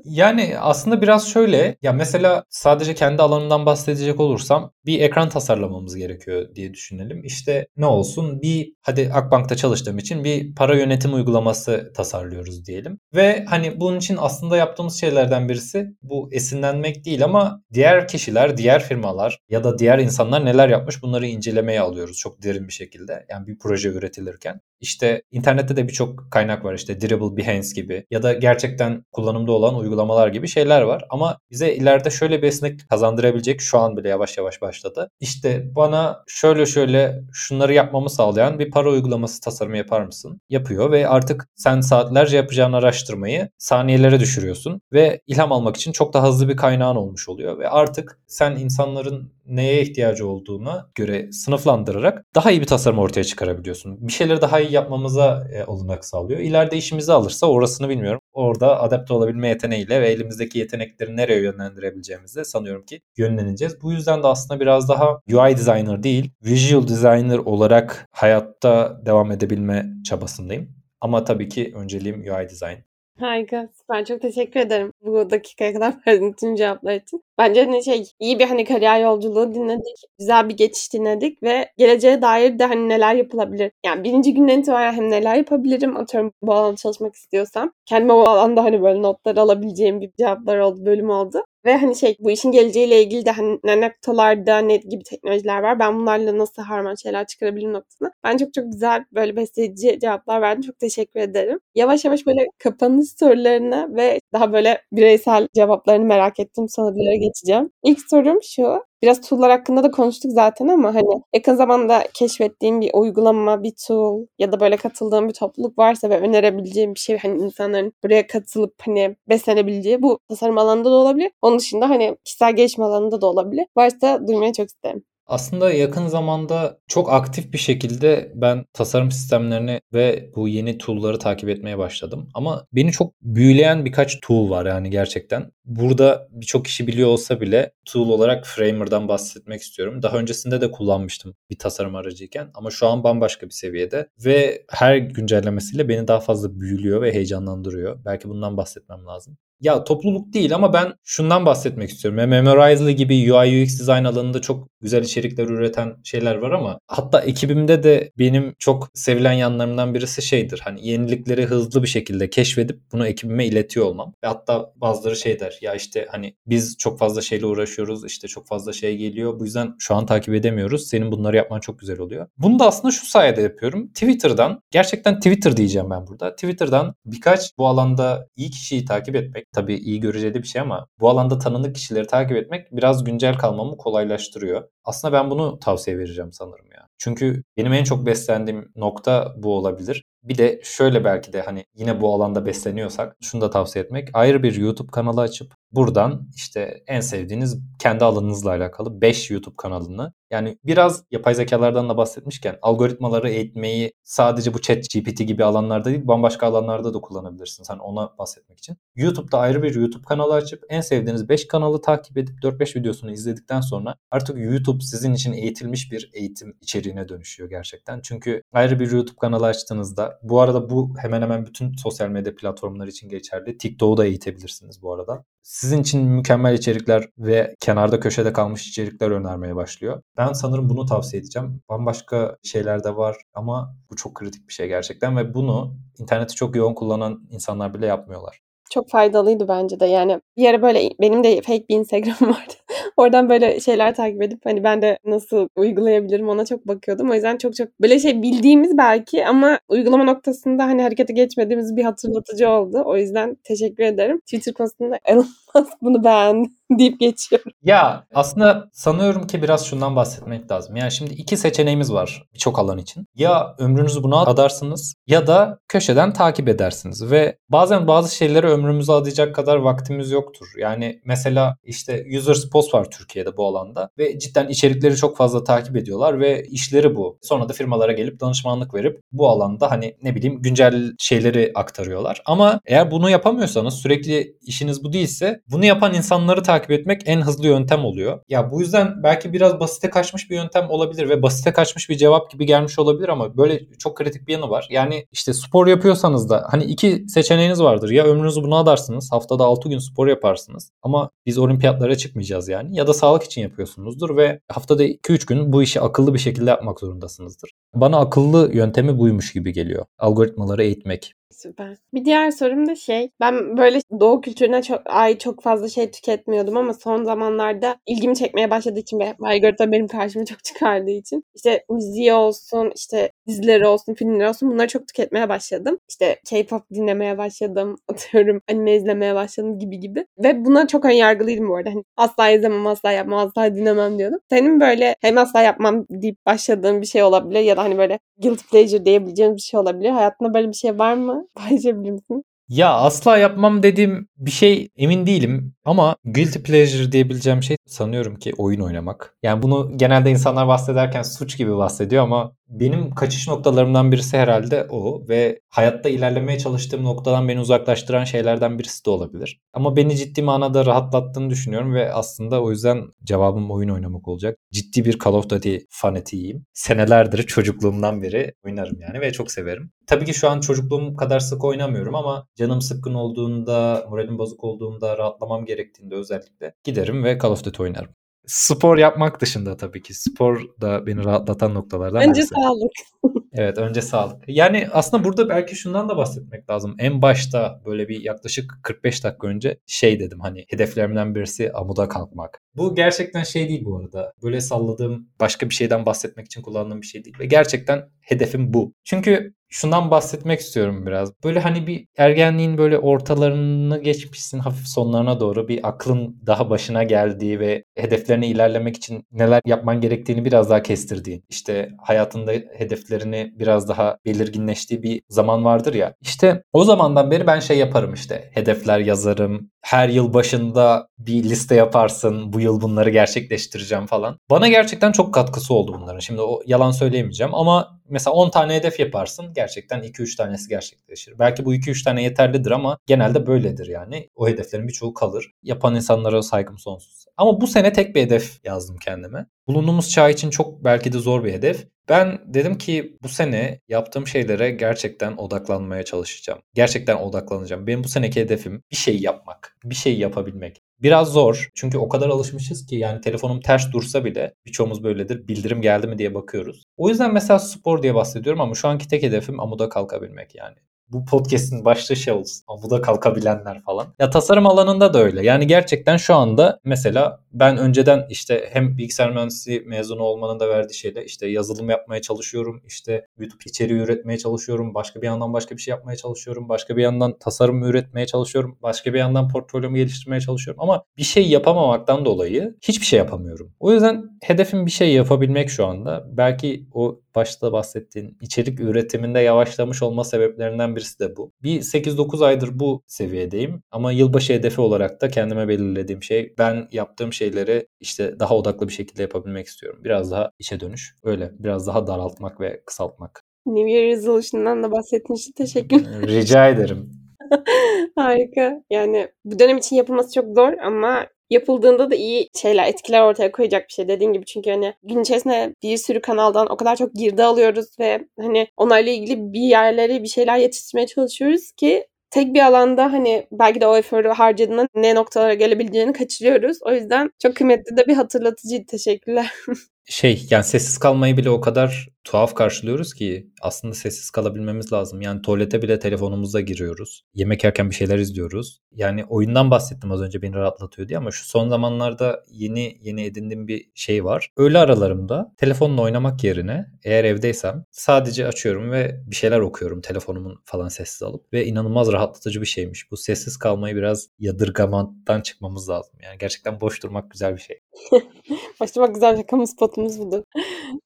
Yani aslında biraz şöyle ya mesela sadece kendi alanından bahsedecek olursam bir ekran tasarlamamız yapmamız gerekiyor diye düşünelim. İşte ne olsun bir hadi Akbank'ta çalıştığım için bir para yönetim uygulaması tasarlıyoruz diyelim. Ve hani bunun için aslında yaptığımız şeylerden birisi bu esinlenmek değil ama diğer kişiler, diğer firmalar ya da diğer insanlar neler yapmış bunları incelemeye alıyoruz çok derin bir şekilde. Yani bir proje üretilirken. İşte internette de birçok kaynak var işte Dribble, Behance gibi ya da gerçekten kullanımda olan uygulamalar gibi şeyler var. Ama bize ileride şöyle bir esnek kazandırabilecek şu an bile yavaş yavaş başladı. İşte bana şöyle şöyle şunları yapmamı sağlayan bir para uygulaması tasarımı yapar mısın? Yapıyor ve artık sen saatlerce yapacağın araştırmayı saniyelere düşürüyorsun ve ilham almak için çok daha hızlı bir kaynağın olmuş oluyor ve artık sen insanların neye ihtiyacı olduğuna göre sınıflandırarak daha iyi bir tasarım ortaya çıkarabiliyorsun. Bir şeyleri daha iyi yapmamıza e, olanak sağlıyor. İleride işimizi alırsa orasını bilmiyorum. Orada adapte olabilme yeteneğiyle ve elimizdeki yetenekleri nereye yönlendirebileceğimizi sanıyorum ki yönleneceğiz. Bu yüzden de aslında biraz daha UI designer değil, visual designer olarak hayatta devam edebilme çabasındayım. Ama tabii ki önceliğim UI design. Harika. Ben çok teşekkür ederim bu dakikaya kadar verdiğin tüm cevaplar için. Bence hani şey iyi bir hani kariyer yolculuğu dinledik. Güzel bir geçiş dinledik ve geleceğe dair de hani neler yapılabilir. Yani birinci günden itibaren hem neler yapabilirim atıyorum bu alanda çalışmak istiyorsam. Kendime o alanda hani böyle notlar alabileceğim bir cevaplar oldu, bölüm oldu. Ve hani şey bu işin geleceğiyle ilgili de hani ne noktalarda ne gibi teknolojiler var. Ben bunlarla nasıl harman şeyler çıkarabilirim noktasına. Ben çok çok güzel böyle besleyici cevaplar verdim. Çok teşekkür ederim. Yavaş yavaş böyle kapanış sorularına ve daha böyle bireysel cevaplarını merak ettiğim sorulara geçeceğim. İlk sorum şu. Biraz tool'lar hakkında da konuştuk zaten ama hani yakın zamanda keşfettiğim bir uygulama, bir tool ya da böyle katıldığım bir topluluk varsa ve önerebileceğim bir şey hani insanların buraya katılıp hani beslenebileceği bu tasarım alanında da olabilir. Onun dışında hani kişisel gelişim alanında da olabilir. Varsa duymayı çok isterim. Aslında yakın zamanda çok aktif bir şekilde ben tasarım sistemlerini ve bu yeni tool'ları takip etmeye başladım. Ama beni çok büyüleyen birkaç tool var yani gerçekten. Burada birçok kişi biliyor olsa bile tool olarak Framer'dan bahsetmek istiyorum. Daha öncesinde de kullanmıştım bir tasarım aracıyken ama şu an bambaşka bir seviyede ve her güncellemesiyle beni daha fazla büyülüyor ve heyecanlandırıyor. Belki bundan bahsetmem lazım. Ya topluluk değil ama ben şundan bahsetmek istiyorum. Memorize'lı gibi UI UX design alanında çok güzel içerikler üreten şeyler var ama hatta ekibimde de benim çok sevilen yanlarımdan birisi şeydir. Hani yenilikleri hızlı bir şekilde keşfedip bunu ekibime iletiyor olmam. Ve hatta bazıları şey der ya işte hani biz çok fazla şeyle uğraşıyoruz işte çok fazla şey geliyor. Bu yüzden şu an takip edemiyoruz. Senin bunları yapman çok güzel oluyor. Bunu da aslında şu sayede yapıyorum. Twitter'dan gerçekten Twitter diyeceğim ben burada. Twitter'dan birkaç bu alanda iyi kişiyi takip etmek tabii iyi göreceli bir şey ama bu alanda tanınık kişileri takip etmek biraz güncel kalmamı kolaylaştırıyor. Aslında ben bunu tavsiye vereceğim sanırım ya. Çünkü benim en çok beslendiğim nokta bu olabilir. Bir de şöyle belki de hani yine bu alanda besleniyorsak şunu da tavsiye etmek. Ayrı bir YouTube kanalı açıp buradan işte en sevdiğiniz kendi alanınızla alakalı 5 YouTube kanalını yani biraz yapay zekalardan da bahsetmişken algoritmaları eğitmeyi sadece bu chat GPT gibi alanlarda değil bambaşka alanlarda da kullanabilirsiniz. Hani ona bahsetmek için. YouTube'da ayrı bir YouTube kanalı açıp en sevdiğiniz 5 kanalı takip edip 4-5 videosunu izledikten sonra artık YouTube sizin için eğitilmiş bir eğitim içeriğine dönüşüyor gerçekten. Çünkü ayrı bir YouTube kanalı açtığınızda bu arada bu hemen hemen bütün sosyal medya platformları için geçerli. TikTok'u da eğitebilirsiniz bu arada. Sizin için mükemmel içerikler ve kenarda köşede kalmış içerikler önermeye başlıyor. Ben sanırım bunu tavsiye edeceğim. Bambaşka şeyler de var ama bu çok kritik bir şey gerçekten ve bunu interneti çok yoğun kullanan insanlar bile yapmıyorlar çok faydalıydı bence de. Yani bir yere böyle benim de fake bir Instagram vardı. Oradan böyle şeyler takip edip hani ben de nasıl uygulayabilirim ona çok bakıyordum. O yüzden çok çok böyle şey bildiğimiz belki ama uygulama noktasında hani harekete geçmediğimiz bir hatırlatıcı oldu. O yüzden teşekkür ederim. Twitter konusunda Elon Musk bunu beğendi deyip geçiyorum. Ya aslında sanıyorum ki biraz şundan bahsetmek lazım. Yani şimdi iki seçeneğimiz var birçok alan için. Ya ömrünüzü buna adarsınız ya da köşeden takip edersiniz. Ve bazen bazı şeyleri ömrümüzü adayacak kadar vaktimiz yoktur. Yani mesela işte Users Post var Türkiye'de bu alanda ve cidden içerikleri çok fazla takip ediyorlar ve işleri bu. Sonra da firmalara gelip danışmanlık verip bu alanda hani ne bileyim güncel şeyleri aktarıyorlar. Ama eğer bunu yapamıyorsanız sürekli işiniz bu değilse bunu yapan insanları takip takip etmek en hızlı yöntem oluyor. Ya bu yüzden belki biraz basite kaçmış bir yöntem olabilir ve basite kaçmış bir cevap gibi gelmiş olabilir ama böyle çok kritik bir yanı var. Yani işte spor yapıyorsanız da hani iki seçeneğiniz vardır. Ya ömrünüzü buna adarsınız. Haftada 6 gün spor yaparsınız. Ama biz olimpiyatlara çıkmayacağız yani. Ya da sağlık için yapıyorsunuzdur ve haftada 2-3 gün bu işi akıllı bir şekilde yapmak zorundasınızdır. Bana akıllı yöntemi buymuş gibi geliyor. Algoritmaları eğitmek. Süper. Bir diğer sorum da şey. Ben böyle doğu kültürüne çok ait çok fazla şey tüketmiyordum ama son zamanlarda ilgimi çekmeye başladığı için ve algoritma benim karşıma çok çıkardığı için işte müziği olsun, işte dizileri olsun, filmleri olsun bunları çok tüketmeye başladım. İşte K-pop dinlemeye başladım, atıyorum anime izlemeye başladım gibi gibi. Ve buna çok ön yargılıydım bu arada. Hani asla izlemem, asla yapmam, asla dinlemem diyordum. Senin böyle hem asla yapmam deyip başladığın bir şey olabilir ya da hani böyle guilty pleasure diyebileceğin bir şey olabilir. Hayatında böyle bir şey var mı? Paylaşabilir misin? Ya asla yapmam dediğim bir şey emin değilim ama guilty pleasure diyebileceğim şey sanıyorum ki oyun oynamak. Yani bunu genelde insanlar bahsederken suç gibi bahsediyor ama benim kaçış noktalarımdan birisi herhalde o ve hayatta ilerlemeye çalıştığım noktadan beni uzaklaştıran şeylerden birisi de olabilir. Ama beni ciddi manada rahatlattığını düşünüyorum ve aslında o yüzden cevabım oyun oynamak olacak. Ciddi bir Call of Duty fanatiyim. Senelerdir çocukluğumdan beri oynarım yani ve çok severim. Tabii ki şu an çocukluğum kadar sık oynamıyorum ama canım sıkkın olduğunda, moralim bozuk olduğunda, rahatlamam gerektiğinde özellikle giderim ve Call of Duty oynarım. Spor yapmak dışında tabii ki. Spor da beni rahatlatan noktalardan Önce birisi. sağlık. evet önce sağlık. Yani aslında burada belki şundan da bahsetmek lazım. En başta böyle bir yaklaşık 45 dakika önce şey dedim hani hedeflerimden birisi amuda kalkmak. Bu gerçekten şey değil bu arada. Böyle salladığım başka bir şeyden bahsetmek için kullandığım bir şey değil. Ve gerçekten hedefim bu. Çünkü şundan bahsetmek istiyorum biraz. Böyle hani bir ergenliğin böyle ortalarını geçmişsin hafif sonlarına doğru bir aklın daha başına geldiği ve hedeflerine ilerlemek için neler yapman gerektiğini biraz daha kestirdiğin. İşte hayatında hedeflerini biraz daha belirginleştiği bir zaman vardır ya. İşte o zamandan beri ben şey yaparım işte. Hedefler yazarım. Her yıl başında bir liste yaparsın. Bu yıl bunları gerçekleştireceğim falan. Bana gerçekten çok katkısı oldu bunların. Şimdi o yalan söyleyemeyeceğim ama mesela 10 tane hedef yaparsın gerçekten 2-3 tanesi gerçekleşir. Belki bu 2-3 tane yeterlidir ama genelde böyledir yani. O hedeflerin birçoğu kalır. Yapan insanlara saygım sonsuz. Ama bu sene tek bir hedef yazdım kendime. Bulunduğumuz çağ için çok belki de zor bir hedef. Ben dedim ki bu sene yaptığım şeylere gerçekten odaklanmaya çalışacağım. Gerçekten odaklanacağım. Benim bu seneki hedefim bir şey yapmak, bir şey yapabilmek. Biraz zor çünkü o kadar alışmışız ki yani telefonum ters dursa bile birçoğumuz böyledir. Bildirim geldi mi diye bakıyoruz. O yüzden mesela spor diye bahsediyorum ama şu anki tek hedefim amuda kalkabilmek yani bu podcast'in başlığı şey olsun. Amuda kalkabilenler falan. Ya tasarım alanında da öyle. Yani gerçekten şu anda mesela ben önceden işte hem bilgisayar mühendisliği mezunu olmanın da verdiği şeyle işte yazılım yapmaya çalışıyorum. İşte YouTube içeriği üretmeye çalışıyorum. Başka bir yandan başka bir şey yapmaya çalışıyorum. Başka bir yandan tasarım üretmeye çalışıyorum. Başka bir yandan portfolyomu geliştirmeye çalışıyorum. Ama bir şey yapamamaktan dolayı hiçbir şey yapamıyorum. O yüzden hedefim bir şey yapabilmek şu anda. Belki o başta bahsettiğin içerik üretiminde yavaşlamış olma sebeplerinden birisi de bu. Bir 8-9 aydır bu seviyedeyim ama yılbaşı hedefi olarak da kendime belirlediğim şey ben yaptığım şeyleri işte daha odaklı bir şekilde yapabilmek istiyorum. Biraz daha içe dönüş. Öyle biraz daha daraltmak ve kısaltmak. New Year Resolution'dan da bahsettiğin için teşekkür Rica ederim. Harika. Yani bu dönem için yapılması çok zor ama yapıldığında da iyi şeyler, etkiler ortaya koyacak bir şey dediğin gibi. Çünkü hani gün içerisinde bir sürü kanaldan o kadar çok girdi alıyoruz ve hani onlarla ilgili bir yerlere bir şeyler yetiştirmeye çalışıyoruz ki tek bir alanda hani belki de o eforu harcadığında ne noktalara gelebileceğini kaçırıyoruz. O yüzden çok kıymetli de bir hatırlatıcıydı. Teşekkürler. şey yani sessiz kalmayı bile o kadar tuhaf karşılıyoruz ki aslında sessiz kalabilmemiz lazım. Yani tuvalete bile telefonumuzla giriyoruz. Yemek yerken bir şeyler izliyoruz. Yani oyundan bahsettim az önce beni rahatlatıyor diye ama şu son zamanlarda yeni yeni edindiğim bir şey var. Öğle aralarımda telefonla oynamak yerine eğer evdeysem sadece açıyorum ve bir şeyler okuyorum telefonumun falan sessiz alıp ve inanılmaz rahatlatıcı bir şeymiş. Bu sessiz kalmayı biraz yadırgamaktan çıkmamız lazım. Yani gerçekten boş durmak güzel bir şey. boş durmak güzel kamu spotumuz budur.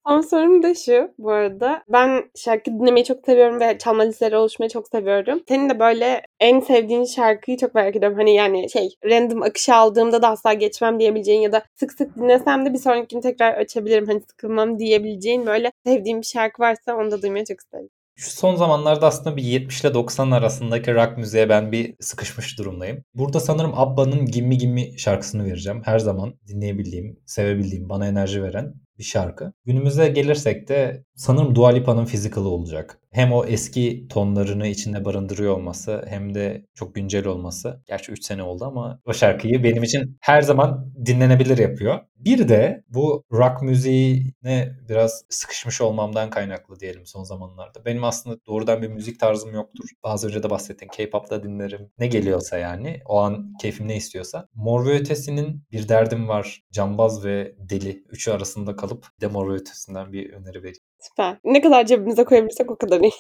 Son sorum da şu bu arada. Ben şarkı dinlemeyi çok seviyorum ve çalma listeleri oluşmayı çok seviyorum. Senin de böyle en sevdiğin şarkıyı çok merak ediyorum. Hani yani şey random akışı aldığımda da asla geçmem diyebileceğin ya da sık sık dinlesem de bir sonraki gün tekrar açabilirim. Hani sıkılmam diyebileceğin böyle sevdiğin bir şarkı varsa onu da duymayı çok isterim. Şu son zamanlarda aslında bir 70 ile 90 arasındaki rock müziğe ben bir sıkışmış durumdayım. Burada sanırım Abba'nın Gimme Gimme şarkısını vereceğim. Her zaman dinleyebildiğim, sevebildiğim, bana enerji veren bir şarkı. Günümüze gelirsek de sanırım Dua Lipa'nın Physical'ı olacak. Hem o eski tonlarını içinde barındırıyor olması hem de çok güncel olması. Gerçi 3 sene oldu ama o şarkıyı benim için her zaman dinlenebilir yapıyor. Bir de bu rock müziğine biraz sıkışmış olmamdan kaynaklı diyelim son zamanlarda. Benim aslında doğrudan bir müzik tarzım yoktur. Bazı önce de bahsettiğim K-pop'ta dinlerim. Ne geliyorsa yani o an keyfim ne istiyorsa. Mor ve Ötesi'nin Bir Derdim Var, Cambaz ve Deli üçü arasında kalıp de Mor ve Ötesi'nden bir öneri vereyim. Süper. Ne kadar cebimize koyabilirsek o kadar iyi.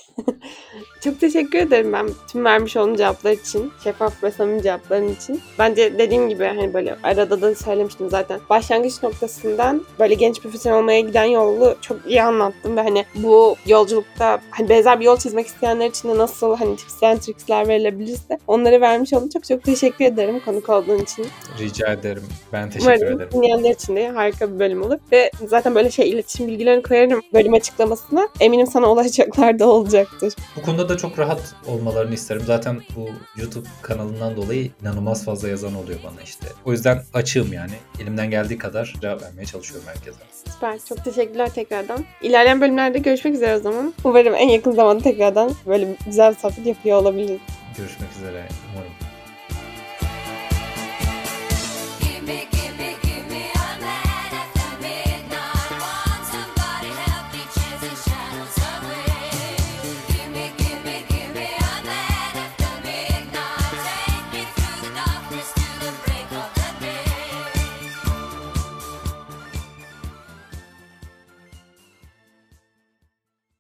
Çok teşekkür ederim ben tüm vermiş olduğun cevaplar için. Şeffaf ve samimi cevapların için. Bence dediğim gibi hani böyle arada da söylemiştim zaten. Başlangıç noktasından böyle genç profesyonel olmaya giden yolu çok iyi anlattım ve hani bu yolculukta hani benzer bir yol çizmek isteyenler için de nasıl hani tips and tricksler verilebilirse onları vermiş oldum. Çok çok teşekkür ederim konuk olduğun için. Rica ederim. Ben teşekkür Umarım ederim. dinleyenler için de harika bir bölüm olur. Ve zaten böyle şey iletişim bilgilerini koyarım bölüm açıklamasına. Eminim sana ulaşacaklar da olacaktır. Bu konuda da çok rahat olmalarını isterim. Zaten bu YouTube kanalından dolayı inanılmaz fazla yazan oluyor bana işte. O yüzden açığım yani. Elimden geldiği kadar cevap vermeye çalışıyorum herkese. Süper. Çok teşekkürler tekrardan. İlerleyen bölümlerde görüşmek üzere o zaman. Umarım en yakın zamanda tekrardan böyle güzel bir sohbet yapıyor olabiliriz. Görüşmek üzere. Umarım.